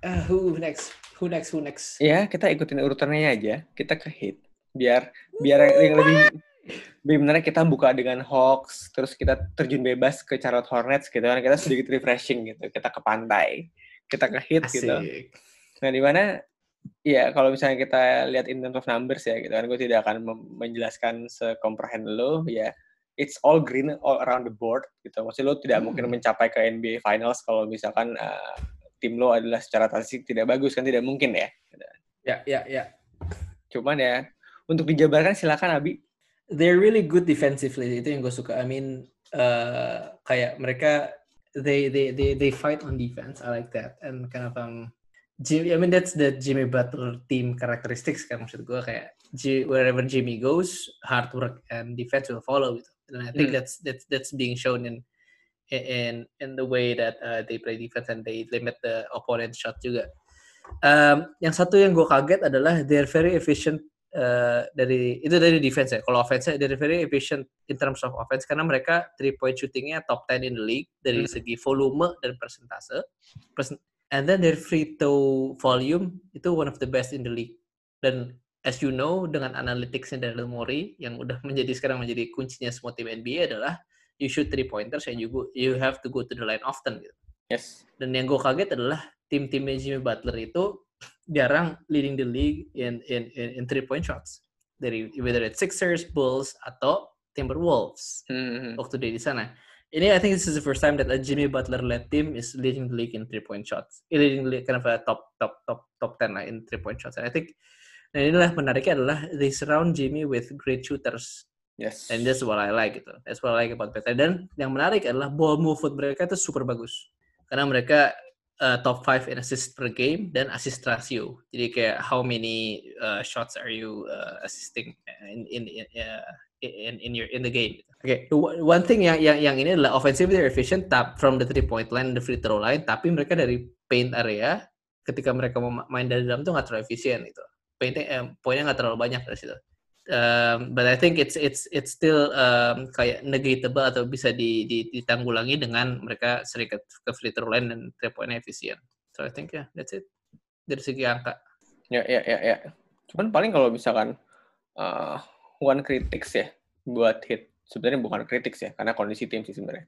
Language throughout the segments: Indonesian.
Uh, who next? Who next? Who next? Ya, kita ikutin urutannya aja. Kita ke hit. Biar biar yang lebih lebih benar kita buka dengan Hawks, terus kita terjun bebas ke Charlotte Hornets gitu kan. Kita sedikit refreshing gitu. Kita ke pantai. Kita ke hit gitu. Asik. Nah, di mana ya kalau misalnya kita lihat in terms of numbers ya gitu kan gue tidak akan menjelaskan sekomprehend lo ya it's all green all around the board gitu. Maksudnya lo tidak Hmm. mungkin mencapai ke NBA Finals kalau misalkan uh, tim lo adalah secara statistik tidak bagus kan tidak mungkin ya. Ya, ya, ya. Cuman ya untuk dijabarkan silakan Abi. They're really good defensively. Itu yang gue suka. I mean, uh, kayak mereka they they they they fight on defense. I like that. And kind of um, Jimmy, I mean that's the Jimmy Butler team characteristics kan maksud gue kayak wherever Jimmy goes, hard work and defense will follow gitu. And I think Hmm. that's that's that's being shown in in in the way that uh, they play defense and they limit the opponent shot juga. Um, yang satu yang gue kaget adalah they're very efficient uh, dari itu dari defense ya. Kalau offense they're very efficient in terms of offense karena mereka three point shootingnya top 10 in the league dari Hmm. segi volume dan persentase. Persen- and then their free throw volume itu one of the best in the league. Dan as you know dengan analyticsnya Daryl Morey yang udah menjadi sekarang menjadi kuncinya semua tim NBA adalah you shoot three pointers and you go, you have to go to the line often gitu. Yes. Dan yang gue kaget adalah tim-timnya Jimmy Butler itu jarang leading the league in in in, in three point shots dari whether it's Sixers, Bulls atau Timberwolves Hmm. waktu dia di sana. Ini I think this is the first time that a Jimmy Butler led team is leading the league in three point shots. Eh, Leading the league kind of a top top top top 10 lah in three point shots. And I think dan inilah menariknya adalah they surround Jimmy with great shooters. Yes. And that's what I like gitu. That's what I like about Butler. Dan yang menarik adalah ball movement mereka itu super bagus. Karena mereka uh, top 5 in assist per game dan assist ratio. Jadi kayak how many uh, shots are you uh, assisting in in in, uh, in in your in the game. Oke, okay. one thing yang yang yang ini adalah offensively efficient tap from the three point line, the free throw line, tapi mereka dari paint area ketika mereka mau main dari dalam tuh nggak terlalu efisien gitu. Paintnya eh, poinnya nggak terlalu banyak dari situ. Um, but I think it's it's it's still um, kayak negatable atau bisa di, di, ditanggulangi dengan mereka sering ke, ke free throw line dan three point efisien. So I think yeah, that's it dari segi angka. Ya, ya, ya, ya. Cuman paling kalau misalkan uh, one critics ya buat hit sebenarnya bukan critics ya karena kondisi tim sih sebenarnya.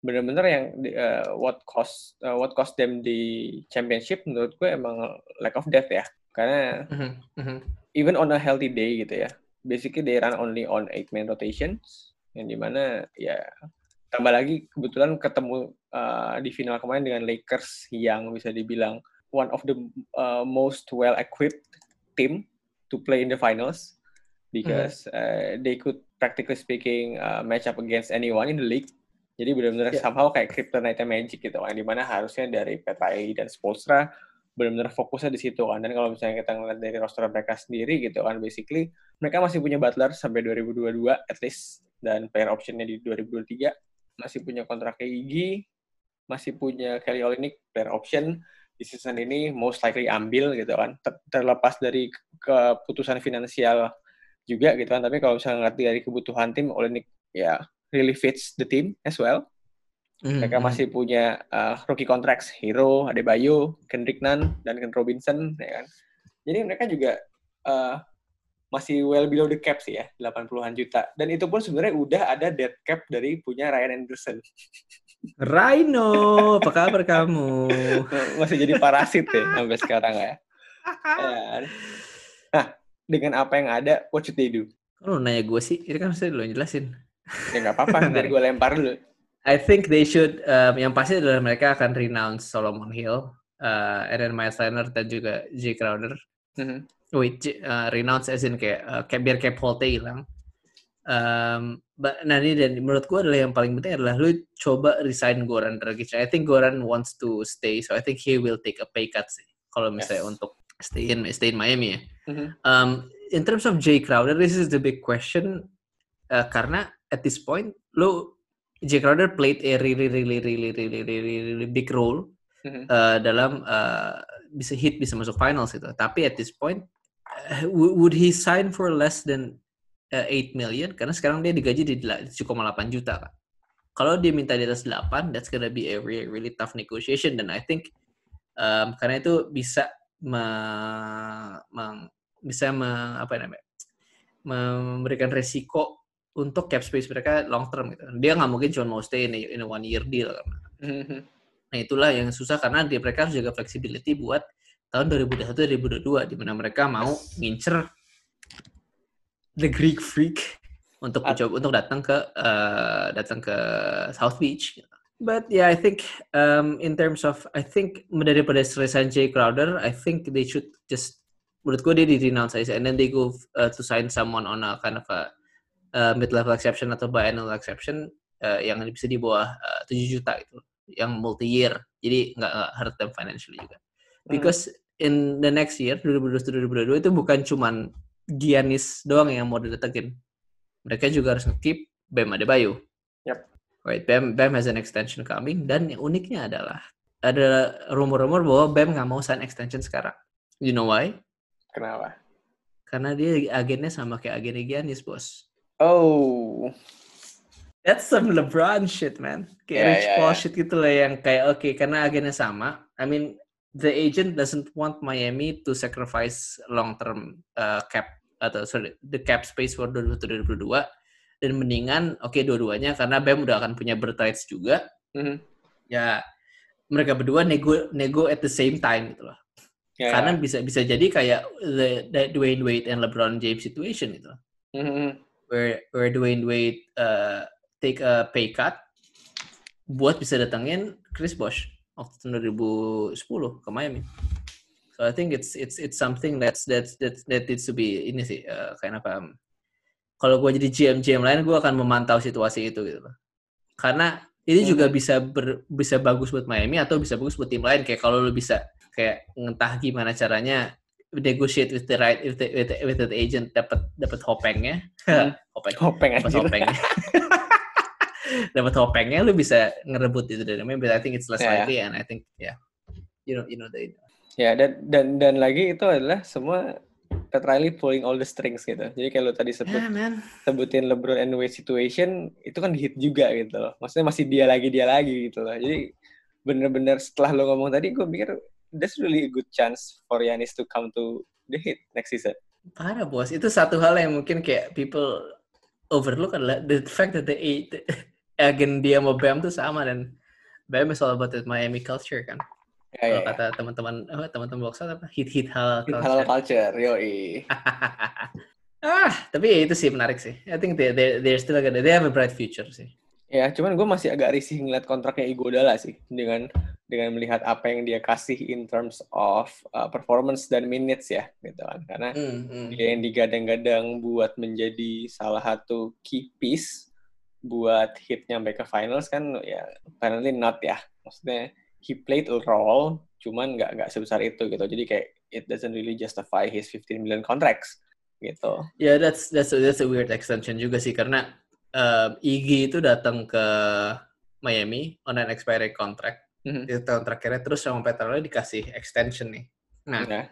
Bener-bener yang uh, what cost uh, what cost them di championship menurut gue emang lack of depth ya. Karena Mhm, mhm. even on a healthy day gitu ya, basically they run only on eight man rotations yang di mana ya tambah lagi kebetulan ketemu uh, di final kemarin dengan Lakers yang bisa dibilang one of the uh, most well equipped team to play in the finals because uh, they could practically speaking uh, match up against anyone in the league. Jadi benar-benar Yeah. somehow kayak kryptonite magic gitu kan, di mana harusnya dari Petai dan Spolstra benar-benar fokusnya di situ kan. Dan kalau misalnya kita ngeliat dari roster mereka sendiri gitu kan, basically mereka masih punya Butler sampai 2022 at least dan player optionnya di 2023 masih punya kontrak Iggy, masih punya Kelly Olynyk player option di season ini most likely ambil gitu kan. Ter- Terlepas dari ke- keputusan finansial juga gitu kan. Tapi kalau misalnya ngeliat dari kebutuhan tim, Olynyk ya really fits the team as well. Mereka Mhm, masih punya uh, rookie contracts, Hero, Adebayo, Kendrick Nunn, dan Ken Robinson, ya kan. Jadi mereka juga uh, masih well below the cap sih ya, 80-an juta. Dan itu pun sebenarnya udah ada dead cap dari punya Ryan Anderson. Rhino, apa kabar kamu? masih jadi parasit ya sampai sekarang ya. Ya. Nah, dengan apa yang ada, what should they do? Kalau nanya gue sih, ini kan saya dulu jelasin. Ya nggak apa-apa, ntar gue lempar dulu. I think they should, um, yang pasti adalah mereka akan renounce Solomon Hill, uh, then Miles Leonard dan juga J. Crowder. Mhm. Wait, J- uh, renounce as in kayak, uh, kayak biar kayak Polte hilang. Um, but, nah ini dan menurut gue adalah yang paling penting adalah lu coba resign Goran Dragic. I think Goran wants to stay, so I think he will take a pay cut sih. Kalau misalnya Yes. untuk stay in stay in Miami ya. Mhm. Um, in terms of Jay Crowder, this is the big question uh, karena at this point lo Jay Crowder played a really really really really really, really big role Mhm. uh, dalam uh, bisa hit bisa masuk finals itu. Tapi at this point uh, would he sign for less than uh, 8 million? Karena sekarang dia digaji di dela- 7,8 juta kan. kalau dia minta di atas 8, that's gonna be a really, really tough negotiation. Dan I think um, karena itu bisa me, me, bisa me, apa namanya memberikan resiko untuk cap space mereka long term gitu. Dia nggak mungkin cuma mau stay in a, in a one year deal. Nah itulah yang susah karena dia mereka harus jaga flexibility buat tahun 2021 2022 di mana mereka mau ngincer the Greek freak untuk At- mencoba untuk datang ke eh, datang ke South Beach. But yeah, I think um, in terms of I think daripada resign Jay Crowder, I think they should just menurut gue dia di renounce aja and then they go uh, to sign someone on a kind of a uh, mid level exception atau biannual exception uh, yang bisa di bawah uh, 7 juta itu yang multi year jadi nggak hurt them financially juga. Because in the next year 2022 itu bukan cuman Giannis doang yang mau didatengin mereka juga harus nge-keep Bam Adebayo. Yep. right Bam Bam has an extension coming dan yang uniknya adalah ada rumor-rumor bahwa Bam nggak mau sign extension sekarang. You know why? Kenapa? karena dia agennya sama kayak agennya Giannis bos Oh, That's some LeBron shit, man. Kayak Yeah, Rich yeah, Paul yeah. shit gitu lah yang kayak oke karena agennya sama. I mean, the agent doesn't want Miami to sacrifice long term uh, cap atau sorry the cap space for 2022 dan mendingan oke dua-duanya karena Bam udah akan punya birth rights juga. Mhm. Ya mereka berdua nego nego at the same time gitu loh. Ya, Karena bisa bisa jadi kayak the, the Dwayne Wade and LeBron James situation gitu. loh. Mhm. Where where Dwayne Wade uh, take a pay cut buat bisa datangin Chris Bosh waktu tahun 2010 ke Miami. So I think it's it's it's something that's that's that that needs to be ini sih uh, kayak apa? um, Kalau gue jadi GM GM lain gue akan memantau situasi itu gitu loh. Karena ini juga Hmm. bisa ber, bisa bagus buat Miami atau bisa bagus buat tim lain kayak kalau lu bisa kayak entah gimana caranya negotiate with the right with the, with the, with the agent dapat dapat hopengnya Hmm. hopeng Hopeng dapat hopengnya dapat hopengnya lu bisa ngerebut itu dari Miami but I think it's less ya. likely and I think yeah you know you know the Ya, dan dan dan lagi itu adalah semua Pat Riley pulling all the strings gitu. Jadi kayak lo tadi sebut yeah man sebutin LeBron and Wade situation itu kan hit juga gitu loh. Maksudnya masih dia lagi dia lagi gitu loh. Jadi bener-bener setelah lo ngomong tadi gue mikir that's really a good chance for Giannis to come to the hit next season. parah bos itu satu hal yang mungkin kayak people overlook adalah the fact that the eight agen dia mau Bam tuh sama dan Bam is all about the Miami culture kan Ya, kalau ya. kata teman-teman apa teman-teman box apa hit hit hal Hit halal culture, yoi. ah tapi ya itu sih menarik sih I think they they they're still gonna they have a bright future sih Ya, cuman gue masih agak risih ngeliat kontraknya Iguodala sih dengan dengan melihat apa yang dia kasih in terms of uh, performance dan minutes ya gitu kan. Karena Hmm, hmm. dia yang digadang-gadang buat menjadi salah satu key piece buat hit nyampe ke finals kan ya apparently not ya. Maksudnya he played a role cuman nggak nggak sebesar itu gitu. Jadi kayak it doesn't really justify his 15 million contracts gitu. Ya, that's that's a, that's a weird extension juga sih karena um, Iggy itu datang ke Miami on an expiring contract. Mhm. Di tahun terakhirnya terus sama Petrolnya dikasih extension nih. Nah, Ya.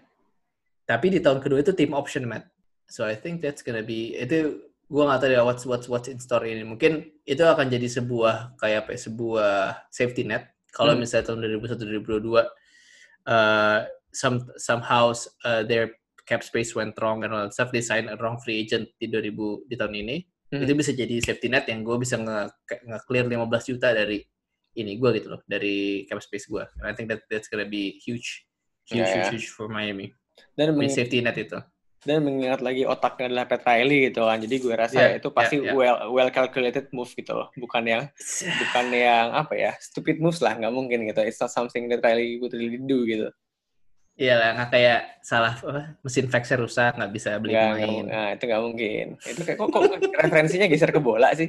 tapi di tahun kedua itu team option Matt. So I think that's gonna be itu gua nggak tahu ya what's what's what's in store ini. Mungkin itu akan jadi sebuah kayak apa ya, sebuah safety net kalau Hmm. misalnya tahun 2021 2022 uh, some somehow uh, their cap space went wrong and all that stuff they sign a wrong free agent di 2000 di tahun ini Hmm. itu bisa jadi safety net yang gue bisa nge, nge clear 15 juta dari ini gue gitu loh dari cap space gue I think that that's gonna be huge huge Ya, huge, huge for Miami Dan meng- safety net itu dan mengingat lagi otaknya adalah Pat Riley gitu kan. Jadi gue rasa Yeah, itu pasti yeah, yeah. well well calculated move gitu loh. Bukan yang bukan yang apa ya stupid moves lah nggak mungkin gitu. It's not something that Riley would really do gitu. Iya lah, nggak kayak salah apa, mesin faxnya rusak nggak bisa beli nggak pemain. nah, itu nggak mungkin. Itu kayak kok, kok referensinya geser ke bola sih?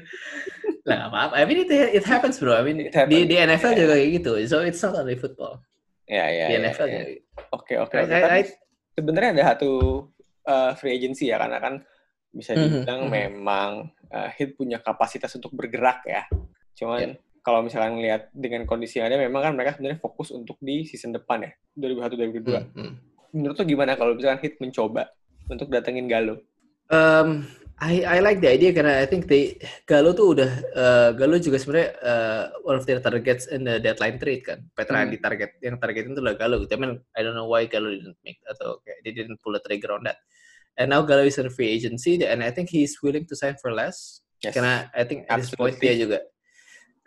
Lah nggak apa-apa. I mean it, it happens bro. I mean It happens. di di NFL Yeah. juga kayak gitu. So it's not only football. Ya ya. di ya, NFL ya. juga. Oke oke. Sebenarnya ada satu uh, free agency ya karena kan bisa Mhm, dibilang mhm. memang uh, Heat punya kapasitas untuk bergerak ya. Cuman kalau misalkan lihat dengan kondisi yang ada memang kan mereka sebenarnya fokus untuk di season depan ya 2021 2022. Hmm, hmm. Menurut lo gimana kalau misalkan Heat mencoba untuk datengin Galo? Um, I I like the idea karena I think they Galo tuh udah uh, Galo juga sebenarnya uh, one of their targets in the deadline trade kan. Petra yang Hmm. di target yang targetin itu adalah Galo gitu. I mean I don't know why Galo didn't make atau kayak they didn't pull the trigger on that. And now Galo is in free agency and I think he's willing to sign for less. Yes. Karena I think at this point Absolutely. dia juga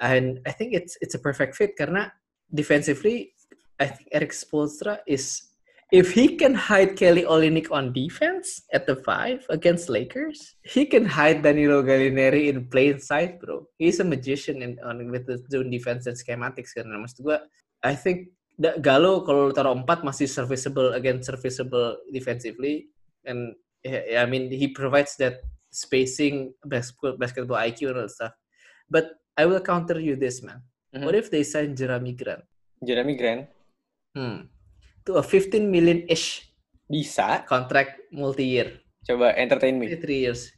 and I think it's it's a perfect fit karena defensively I think Eric Spoelstra is if he can hide Kelly Olynyk on defense at the five against Lakers, he can hide Danilo Gallinari in plain sight, bro. He's a magician in on with the zone defense and schematics karena maksud gua I think Galo kalau taruh empat masih serviceable again serviceable defensively and I mean he provides that spacing basketball basketball IQ and all that stuff. But I will counter you this man. Mhm. What if they sign Jeremy Grant? Jeremy Grant Hmm. To a 15 million ish bisa contract multi-year, coba entertain me. three years.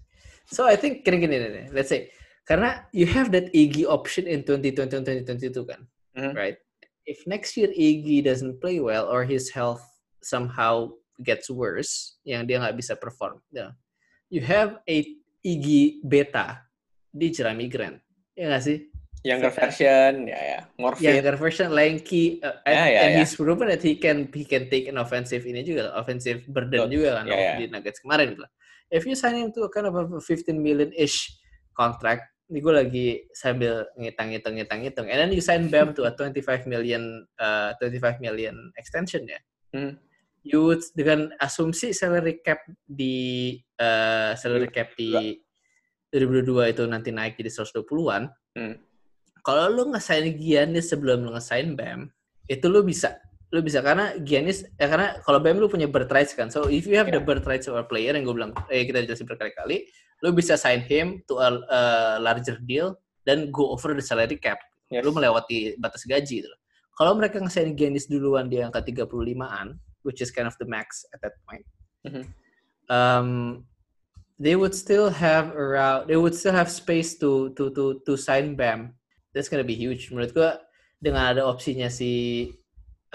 So I think gini gini nih, let's say karena you have that Iggy option in 2020 and 2022 kan, Mhm. right? If next year Iggy doesn't play well or his health somehow gets worse, yang dia nggak bisa perform, ya, you have a Iggy beta di Jeremy Grant, ya nggak sih? Younger version, ya ya, more fit. younger version lanky uh, and, ya, and ya. he's proven that he can he can take an offensive ini juga offensive burden Betul. juga kan waktu ya. di Nuggets kemarin gitu. If you sign him to a kind of a 15 million ish contract, ini gue lagi sambil ngitang-ngitang ngitang-ngitang, and then you sign Bam to a 25 million uh, 25 million extension ya. Hmm. You would dengan asumsi salary cap di uh, salary cap di 2022 itu nanti naik jadi 120-an, Hmm. kalau lu ngesign Giannis sebelum lu ngesign Bam, itu lu bisa. Lu bisa karena Giannis, ya karena kalau Bam lu punya birth rights kan. So if you have the Yeah. birth rights of a player yang gue bilang, eh kita jelasin berkali-kali, lu bisa sign him to a, a larger deal dan go over the salary cap. Yes. Lu melewati batas gaji gitu. loh. Kalau mereka ngesign Giannis duluan di angka 35-an, which is kind of the max at that point, Mhm. um, they would still have around they would still have space to to to to sign Bam. That's gonna be huge. Menurut gua dengan ada opsinya si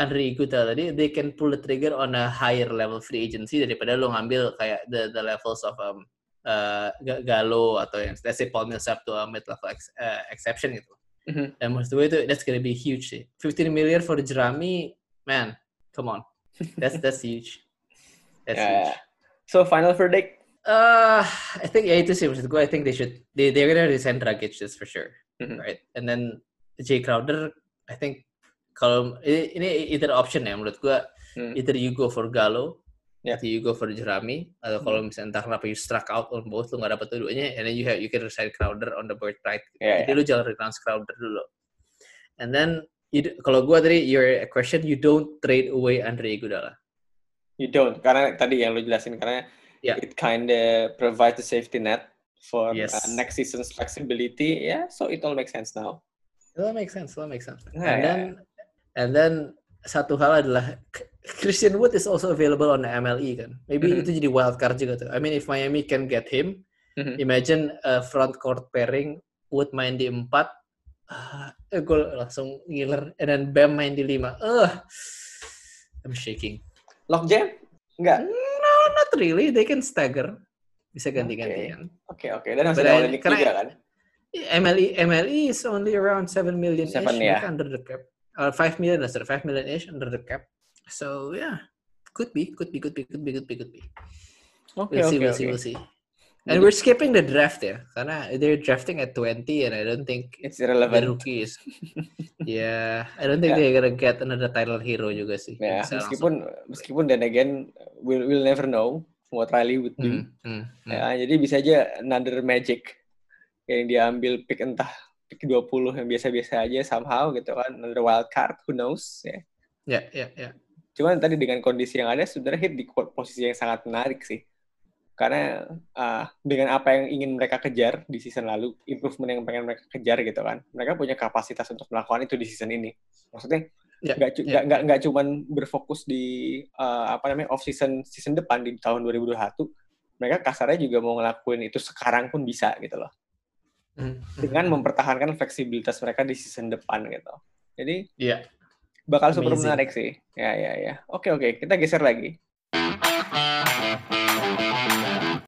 Andre Iguodala tadi, they can pull the trigger on a higher level free agency daripada lo ngambil kayak the the levels of um uh, Ga- Galo atau yang let's say Paul Millsap to a mid level ex, uh, exception gitu. Mhm. Dan menurut gue itu that's gonna be huge sih. 15 million for Jeremy, man, come on, that's that's huge. That's Ya, huge. So final verdict. Uh, I think ya itu sih maksud gue. I think they should they they're gonna resign Dragic that's for sure, Mhm. right? And then Jay Crowder, I think kalau ini, ini either option ya menurut gue. Hmm. Either you go for Gallo, Yeah. atau you go for Jeremy, atau kalau misalnya entah kenapa you struck out on both, lu nggak dapet dua-duanya, and then you have you can resign Crowder on the birthright. Ya, Jadi lu jangan renounce Crowder dulu. And then you, kalau gue tadi your question, you don't trade away Andre Iguodala. You don't karena tadi yang lu jelasin karena Yeah. it kinda provides the safety net for Yes. uh, next season's flexibility. Yeah, so it all makes sense now. That makes sense. That makes sense. Nah, and then and then satu hal adalah Christian Wood is also available on the MLE kan. Maybe Mhm. itu jadi wild card juga tuh. I mean if Miami can get him, Mhm. imagine a front court pairing Wood main di empat, ah, eh, gue langsung ngiler, and then Bam main di lima. Ugh, I'm shaking. Lock jam? Enggak. Not really. They can stagger. Bisa ganti-gantian. Oke, oke. Dan masih ada juga kan? MLE MLE is only around 7 million ish Seven, ya. under the cap. Or 5 million, sorry, 5 million ish under the cap. So yeah, could be, could be, could be, could be, could be, could be. Oke, We'll see, oke, we'll see, oke. we'll see. And we're skipping the draft ya, karena they're drafting at 20 and I don't think It's the irrelevant. rookies. yeah, I don't think Ya. they're gonna get another title hero juga sih. Bisa meskipun meskipun then again we'll, we'll never know what Riley would do. langsung. Hmm, hmm, hmm. Ya, jadi bisa aja another magic yang dia ambil pick entah pick 20 yang biasa-biasa aja somehow gitu kan another wild card who knows ya. Ya, ya, ya. Cuman tadi dengan kondisi yang ada sebenarnya hit di posisi yang sangat menarik sih. Karena ah, dengan apa yang ingin mereka kejar di season lalu, improvement yang pengen mereka kejar gitu kan, mereka punya kapasitas untuk melakukan itu di season ini. Maksudnya Ya, nggak cu- ya. nggak nggak cuman berfokus di ah, apa namanya off season season depan di tahun 2021, mereka kasarnya juga mau ngelakuin itu sekarang pun bisa gitu loh. Hmm. Dengan mempertahankan fleksibilitas mereka di season depan gitu. Jadi Iya. bakal super Amazing. menarik sih. Ya ya ya. Oke oke, kita geser lagi.